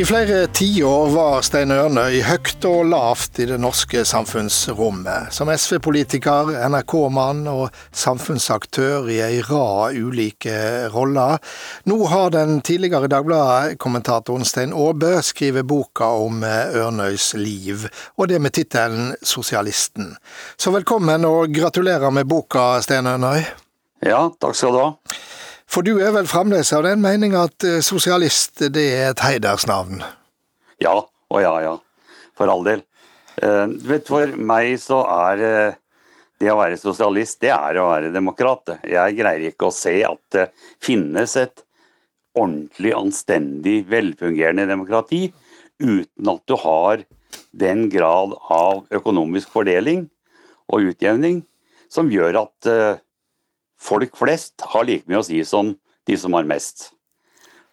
I flere tiår var Stein Ørnøy høyt og lavt i det norske samfunnsrommet. Som SV-politiker, NRK-mann og samfunnsaktør i ei rad ulike roller. Nå har den tidligere Dagbladet-kommentatoren Stein Aabe skrevet boka om Ørnøys liv, og det med tittelen 'Sosialisten'. Så velkommen og gratulerer med boka, Stein Ørnøy. Ja, takk skal du ha. For du er vel fremdeles av den mening at eh, sosialist det er et heidersnavn? Ja og ja, ja. For all del. Vet, for meg så er uh, det å være sosialist, det er å være demokrat. Jeg greier ikke å se at det finnes et ordentlig, anstendig, velfungerende demokrati uten at du har den grad av økonomisk fordeling og utjevning som gjør at folk flest har like mye å si som de som har mest.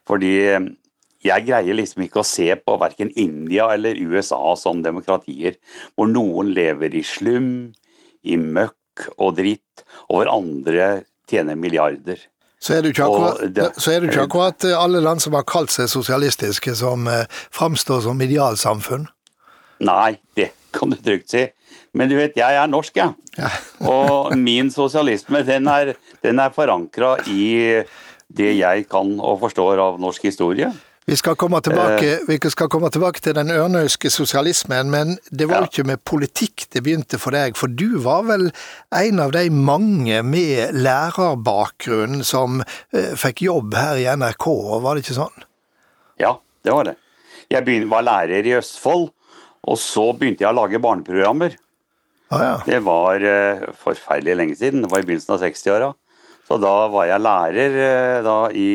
Fordi eh, jeg greier liksom ikke å se på verken India eller USA som demokratier hvor noen lever i slum, i møkk og dritt, og hvor andre tjener milliarder. Så er, akkurat, det, så er det ikke akkurat alle land som har kalt seg sosialistiske, som eh, framstår som idealsamfunn? Nei, det kan du trygt si. Men du vet, jeg er norsk, jeg. Ja. og min sosialisme, den er, den er forankra i det jeg kan og forstår av norsk historie. Vi skal, tilbake, eh. vi skal komme tilbake, til den ørnøyske sosialismen, men det var jo ja. ikke med politikk det begynte for deg. For du var vel en av de mange med lærerbakgrunn som eh, fikk jobb her i NRK, var det ikke sånn? Ja, det var det. Jeg var lærer i Østfold, og så begynte jeg å lage barneprogrammer. Ah, ja. Det var uh, forferdelig lenge siden. Det var i begynnelsen av 60-åra. Så da var jeg lærer uh, da, i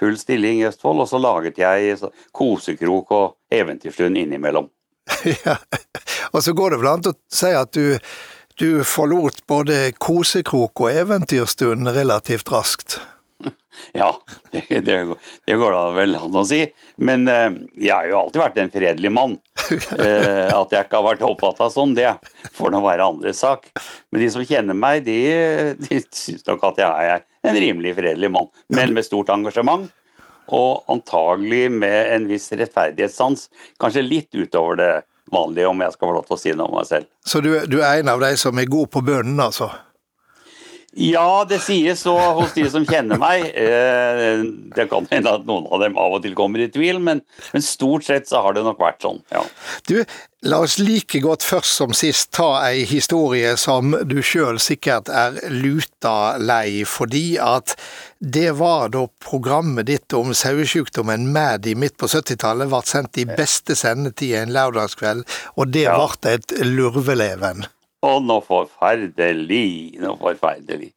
full stilling i Østfold, og så laget jeg så, kosekrok og eventyrstund innimellom. ja. Og så går det vel an å si at du, du forlot både kosekrok og eventyrstund relativt raskt? Ja, det, det, det, går da vel an å si. Men eh, jeg har jo alltid vært en fredelig mann. Eh, at jeg ikke har vært opptatt av sånn, det får nå være andres sak. Men de som kjenner meg, de, de syns nok at jeg er en rimelig fredelig mann. Men med stort engasjement. Og antagelig med en viss rettferdighetssans. Kanskje litt utover det vanlige, om jeg skal få lov til å si noe om meg selv. Så du, du er en av de som er god på bønnen, altså? Ja, det sies så hos de som kjenner meg. Eh, det kan hende at noen av dem av og til kommer i tvil, men, men stort sett så har det nok vært sånn. ja. Du, la oss like godt først som sist ta ei historie som du sjøl sikkert er luta lei, fordi at det var da programmet ditt om sauesjukdommen Maddy midt på 70-tallet ble sendt i beste sendetid en lørdagskveld, og det ble ja. et lurveleven. Å, noe forferdelig. Noe forferdelig.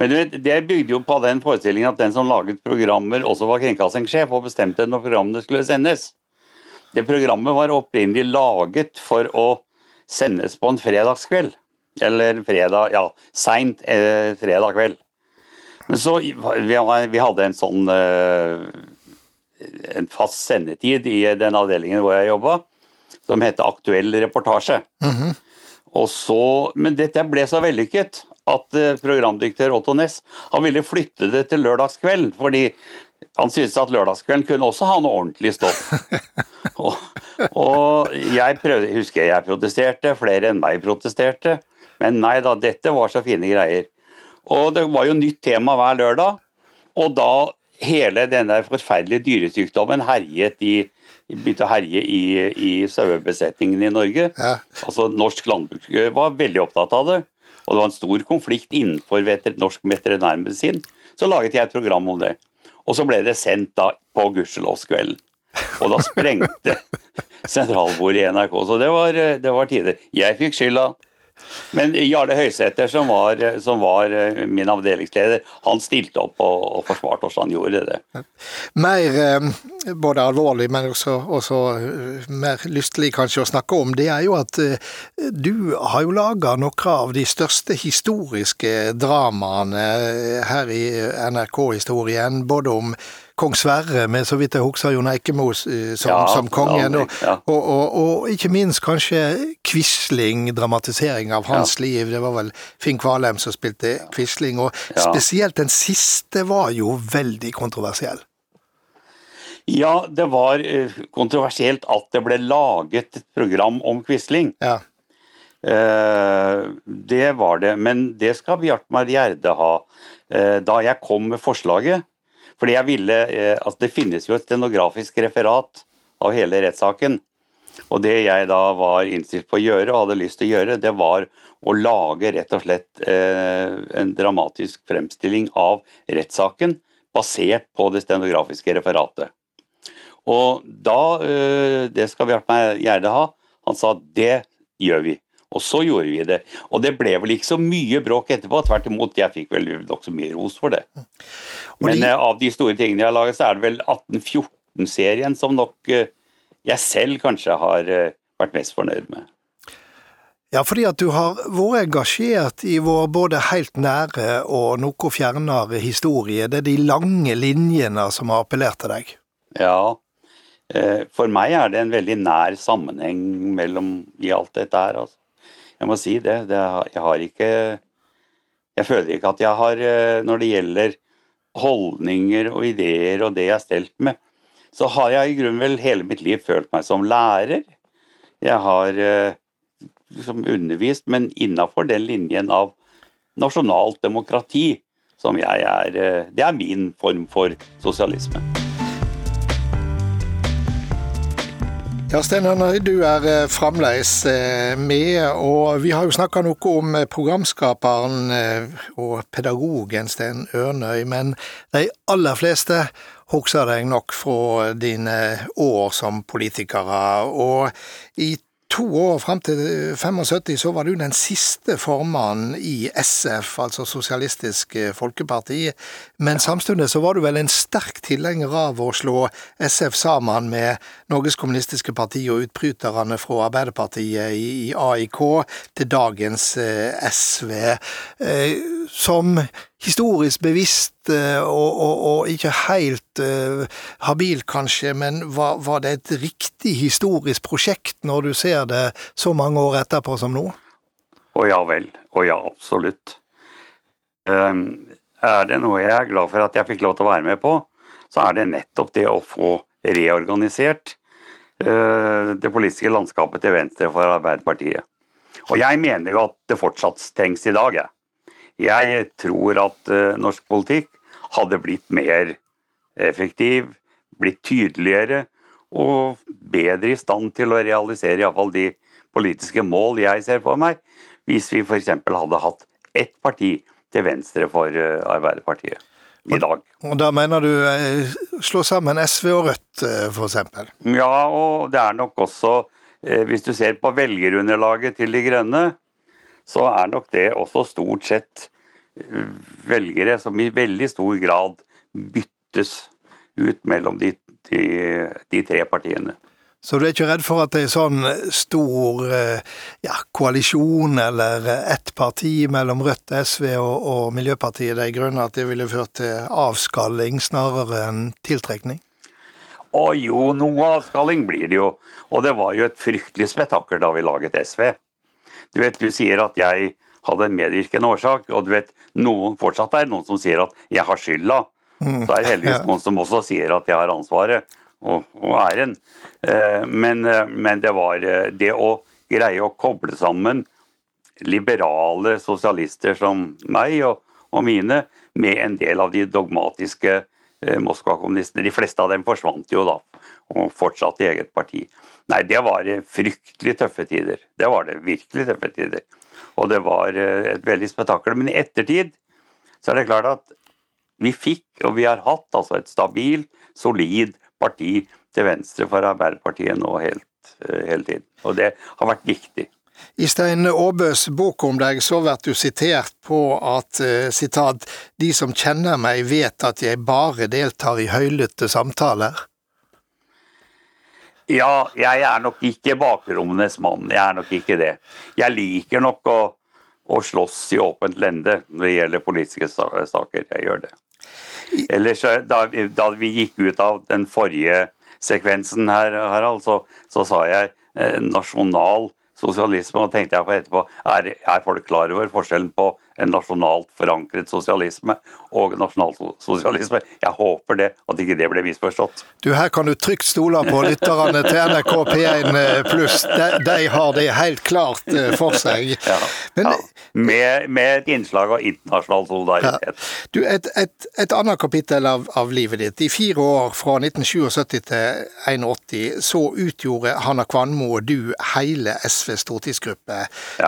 Men du vet, det bygde jo på den forestillingen at den som laget programmer, også var kringkastingssjef og bestemte når programmene skulle sendes. Det programmet var opprinnelig laget for å sendes på en fredagskveld. Eller fredag, ja, seint eh, fredag kveld. Men så vi hadde en sånn eh, en fast sendetid i den avdelingen hvor jeg jobba, som het Aktuell reportasje. Mm -hmm. Så, men dette ble så vellykket at eh, programdirektør Otto Næss ville flytte det til lørdagskveld. Fordi han syntes at lørdagskvelden kunne også ha noe ordentlig stoff. og, og jeg prøvde, husker jeg protesterte, flere enn meg protesterte. Men nei da, dette var så fine greier. Og det var jo nytt tema hver lørdag. Og da hele denne forferdelige dyresykdommen herjet i begynte å herje i, i sauebesetningen i Norge. Ja. Altså Norsk landbruk var veldig opptatt av det. Og det var en stor konflikt innenfor veter, norsk veterinærmedisin. Så laget jeg et program om det. Og så ble det sendt da på gudskjelovskvelden. Og da sprengte sentralbordet i NRK. Så det var, det var tider. Jeg fikk skylda. Men Jarle Høysæter, som, som, var eh, min avdelingsleder, han stilte opp og, og forsvarte oss. Han gjorde det. Mer eh, både alvorlig, men også, også, eh, mer lystelig kanskje å snakke om, det er jo at du har jo laga noen av de største historiske dramaene her i NRK-historien. Både om kong Sverre, med så vidt jeg husker Jon Eikemo eh, som, ja, som kongen. Og, ja. og, og, og, ikke minst kanskje Quisling, dramatisering av hans liv. Det var vel Finn Kvalheim som spilte Quisling. Og spesielt den siste var jo veldig kontroversiell. Ja, det var eh, kontroversielt at det ble laget et program om Quisling. Ja. Eh, det var det, men det skal Bjartmar Gjerde ha. Da jeg kom med forslaget fordi jeg ville altså Det finnes jo et stenografisk referat av hele rettssaken. Og det jeg da var innstilt på å gjøre, og hadde lyst til å gjøre, det var å lage rett og slett en dramatisk fremstilling av rettssaken basert på det stenografiske referatet. Og da eh, Det skal Bjartmar Gjerde ha. Han sa det gjør vi. Og så gjorde vi det. Og det ble vel ikke så mye bråk etterpå. Tvert imot, jeg fikk vel nokså mye ros for det. Men de... Eh, av de store tingene jeg har laget, så er det vel 1814-serien som nok eh, jeg selv kanskje har vært mest fornøyd med. Ja, fordi at du har vært engasjert i vår både helt nære og noe fjernere historie. Det er de lange linjene som har appellert til deg? Ja, Eh, for meg er det en veldig nær sammenheng mellom i alt dette her. Altså. Jeg må si det. det. Jeg har ikke Jeg føler ikke at jeg har eh, Når det gjelder holdninger og ideer og det jeg er stelt med, så har jeg i grunnen vel hele mitt liv følt meg som lærer. Jeg har eh, liksom undervist, men innafor den linjen av nasjonalt demokrati som jeg er Det er min form for sosialisme. Ja, Stein Henry, du er eh, fremdeles eh, med, og vi har jo snakka noe om eh, programskaperen og pedagogen Stein Ørnøy, men de aller fleste husker deg nok fra dine år som politikere. Og i to år frem til 75 så var du den siste formannen i SF, altså Sosialistisk Folkeparti. Men samtidig så var du vel en sterk tilhenger av å slå SF sammen med Norges Kommunistiske Parti og utbryterne fra Arbeiderpartiet i AIK til dagens SV. Som historisk bevisst eh, og, og, og ikke helt uh, habil, kanskje, men var, var, det et riktig historisk prosjekt når du ser det så mange år etterpå som nå? Å ja vel. Å ja, absolutt. Um, er det noe jeg er glad for at jeg fikk lov til å være med på, så er det nettopp det å få reorganisert uh, det politiske landskapet til venstre for Arbeiderpartiet. Og jeg mener jo at det fortsatt trengs i dag, jeg. Jeg tror at uh, norsk politikk hadde blitt mer effektiv, blitt tydeligere og bedre i stand til å realisere iallfall de politiske mål jeg ser for meg, hvis vi f.eks. hadde hatt ett parti til venstre for uh, Arbeiderpartiet i dag. Og Da mener du eh, slå sammen SV og Rødt, f.eks.? Ja, og det er nok også, hvis du ser på velgerunderlaget til De Grønne, så er nok det også stort sett eh, velgere som i veldig stor grad byttes ut mellom de, de, de tre partiene. Så du er ikke redd for at det er sånn stor eh, ja, koalisjon eller ett parti mellom Rødt, SV og, og Miljøpartiet De Grønne, at det ville ført til avskalling snarere enn tiltrekning? Å jo, noe avskalling blir det jo. Og det var jo et fryktelig spetakkel da vi laget SV. Du vet, du sier at jeg hadde en medvirkende årsak, og du vet, noen fortsatt er noen som sier at jeg har skylda. Mm. Så er det heldigvis noen som også sier at jeg har ansvaret og, og æren. Eh, men, eh, men, det var eh, det å greie å koble sammen liberale sosialister som meg og, og mine, med en del av de dogmatiske Moskva-kommunistene. De fleste av dem forsvant jo da, og fortsatt i eget parti. Nei, det var fryktelig tøffe tider. Det var det. Virkelig tøffe tider. Og det var eh, et veldig spetakkel. Men i ettertid så er det klart at vi fikk, og vi har hatt, altså et stabilt, solid parti til venstre for Arbeiderpartiet nå helt, eh, hele tiden. Og det har vært viktig. I Stein Aabøs bok om deg så blir du sitert på at eh, sitat, de som kjenner meg vet at jeg bare deltar i høylytte samtaler. Ja, jeg er nok ikke bakrommenes mann. Jeg er nok ikke det. Jeg liker nok å, å slåss i åpent lende når det gjelder politiske saker. Jeg gjør det. Ellers, da, da vi gikk ut av den forrige sekvensen her, Harald, så, så sa jeg eh, nasjonal sosialisme, og tenkte jeg på etterpå er, er folk klar over forskjellen på en nasjonalt forankret sosialisme og nasjonalsosialisme. Jeg håper det, at ikke det ble misforstått. Du, Her kan du trygt stole på lytterne til NRK P1 pluss. De, de, har det helt klart eh, for seg. Ja, Men, ja. Med, med, et innslag av internasjonal solidaritet. Ja. Du, et, et, et, annet kapittel av, av, livet ditt. I fire år, fra 1977 til 1981, så utgjorde Hanna Kvanmo og du hele SVs stortingsgruppe.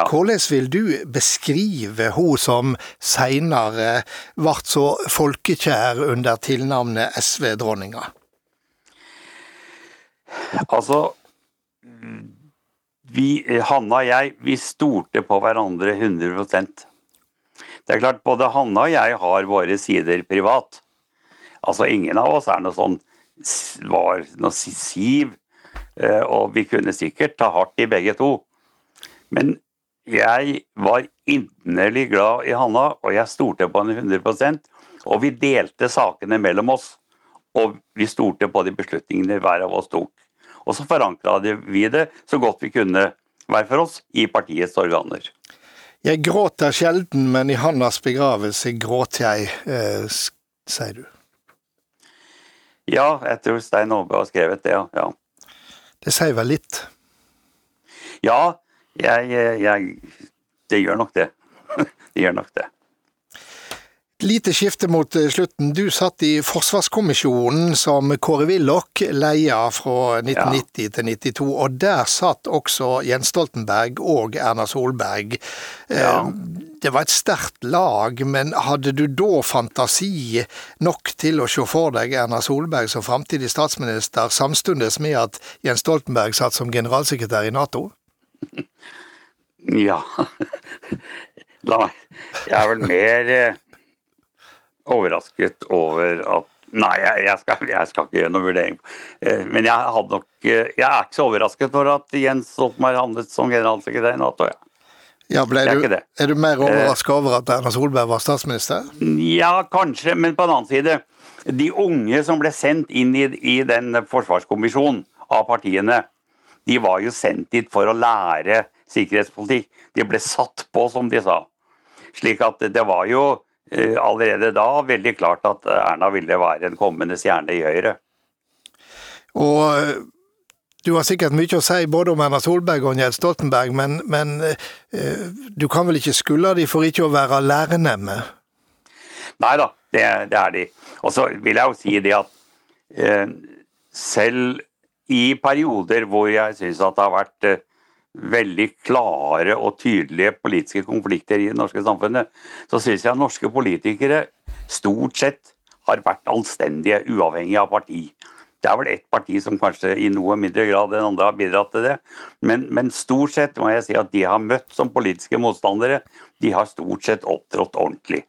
Hvordan vil du beskrive hun som seinere ble så folkekjær under tilnavnet SV-dronninga? Altså vi, Hanna og jeg, vi stolte på hverandre 100% Det er klart, både Hanna og jeg har våre sider privat. Altså, ingen av oss er noe sånn var noe siv, eh, og vi kunne sikkert ta hardt i begge to. Men jeg var inderlig glad i Hanna, og jeg stolte på henne 100% Og vi delte sakene mellom oss, og vi stolte på de beslutningene hver av oss tok. Og så forankra vi det så godt vi kunne hver for oss i partiets organer. Jeg gråter sjelden, men i Hannas begravelse gråt jeg, eh, sier du. Ja, jeg tror Stein Aabe har skrevet det, ja. Det sier vel litt? Ja, jeg, jeg, Det gjør nok det. det gjør nok det. Lite skifte mot eh, slutten. Du satt i Forsvarskommisjonen som Kåre Willoch leia fra 1990 ja. til 92, og der satt også Jens Stoltenberg og Erna Solberg. Eh, ja. Det var et sterkt lag, men hadde du da fantasi nok til å se for deg Erna Solberg som framtidig statsminister, samtidig med at Jens Stoltenberg satt som generalsekretær i Nato? Ja La meg Jeg er vel mer eh, overrasket over at Nei, jeg, skal, jeg skal, ikke gjøre noen vurdering. Eh, men jeg, hadde nok, eh, jeg er ikke så overrasket for at Jens Stoltenberg handlet som generalsekretær i Nato. Ja. Ja, er, du, er, du, mer overrasket over at Erna Solberg var statsminister? Ja, kanskje, men på den annen side. De unge som ble sendt inn i, i den forsvarskommisjonen av partiene, de var jo sendt dit for å lære sikkerhetspolitikk. De ble satt på, som de sa. Slik at det var jo eh, allerede da veldig klart at Erna ville være en kommende stjerne i Høyre. Og eh, du har sikkert mye å si både om Erna Solberg og Jens Stoltenberg, men, men eh, du kan vel ikke skylde de for ikke å være lærenemme? Nei da, det, det, er de. Og så vil jeg jo si det at eh, selv i perioder hvor jeg syns at det har vært eh, veldig klare og tydelige politiske konflikter i det norske samfunnet, så syns jeg at norske politikere stort sett har vært anstendige, uavhengig av parti. Det er vel ett parti som kanskje i noe mindre grad enn andre har bidratt til det. Men, men, stort sett må jeg si at de har møtt som politiske motstandere, de har stort sett opptrådt ordentlig.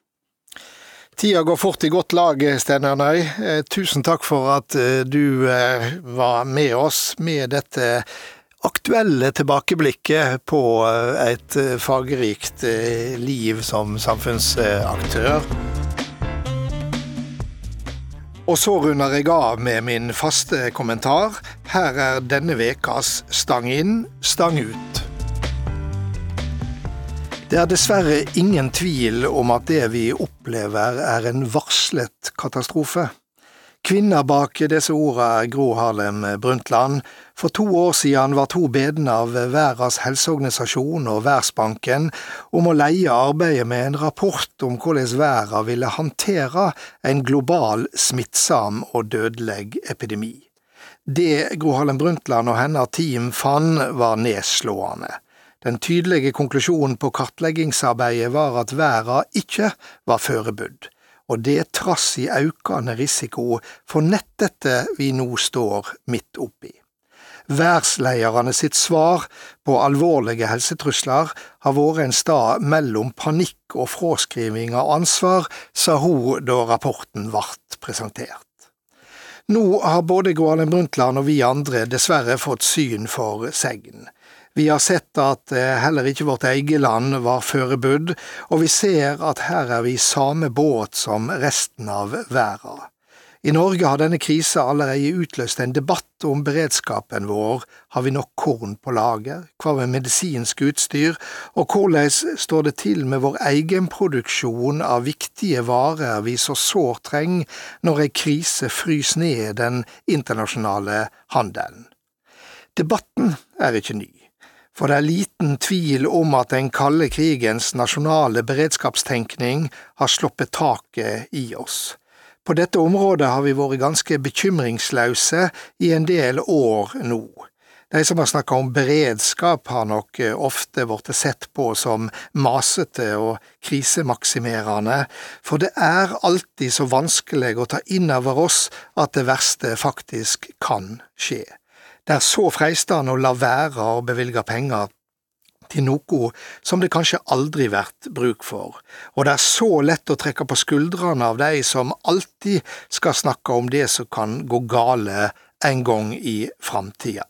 Tida går fort i godt lag, Steinar Ernøy. Eh, tusen takk for at eh, du eh, var med oss med dette aktuelle tilbakeblikket på et fargerikt liv som samfunnsaktør. Og så runder jeg av med min faste kommentar. Her er denne vekas Stang inn, stang ut. Det er dessverre ingen tvil om at det vi opplever er en varslet katastrofe. Kvinna bak disse orda er Gro Harlem Brundtland. For to år siden var to bedende av Verdens helseorganisasjon og Verdensbanken om å leie arbeidet med en rapport om hvordan verden ville håndtere en global, smittsom og dødelig epidemi. Det Gro Harlem Brundtland og hennes team fant, var nedslående. Den tydelige konklusjonen på kartleggingsarbeidet var at verda ikke var førebudd, og det trass i aukande risiko for nett dette vi nå står midt oppi. Verdsleierne sitt svar på alvorlige helsetrusler har vært en stad mellom panikk og fraskriving av ansvar, sa hun da rapporten ble presentert. Nå har både Gro Harlem Brundtland og vi andre dessverre fått syn for segn. Vi har sett at eh, heller ikke vårt eget land var forberedt, og vi ser at her er vi i samme båt som resten av verden. I Norge har denne krisa allerede utløst en debatt om beredskapen vår, har vi nok korn på lager, hva med medisinsk utstyr, og hvordan står det til med vår egenproduksjon av viktige varer vi så sårt trenger når ei krise fryser ned den internasjonale handelen. Debatten er ikke ny. For det er liten tvil om at den kalde krigens nasjonale beredskapstenkning har sluppet taket i oss. På dette området har vi vært ganske bekymringsløse i en del år nå. De som har snakka om beredskap, har nok eh, ofte blitt sett på som masete og krisemaksimerende, for det er alltid så vanskelig å ta inn over oss at det verste faktisk kan skje. Det er så freistende å la være å bevilge penger til noe som det kanskje aldri vært bruk for, og det er så lett å trekke på skuldrene av de som alltid skal snakke om det som kan gå gale en gang i framtida.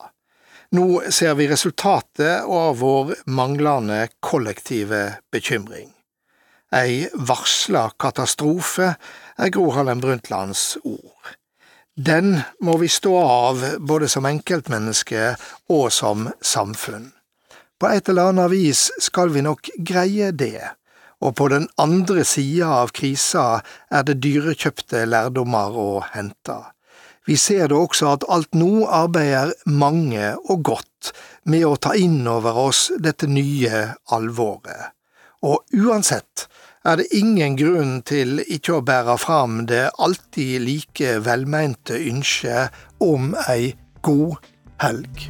Nå ser vi resultatet av vår manglende kollektive bekymring. Ei varsla katastrofe er Gro Harlem Brundtlands ord. Den må vi stå av både som enkeltmenneske og som samfunn. På et eller annet vis skal vi nok greie det, og på den andre sida av krisa er det dyrekjøpte lærdommer å hente. Vi ser det også at alt nå arbeider mange og godt med å ta inn over oss dette nye alvoret. Og uansett er det ingen grunn til ikke å bære fram det alltid like velmente ønsket om ei god helg.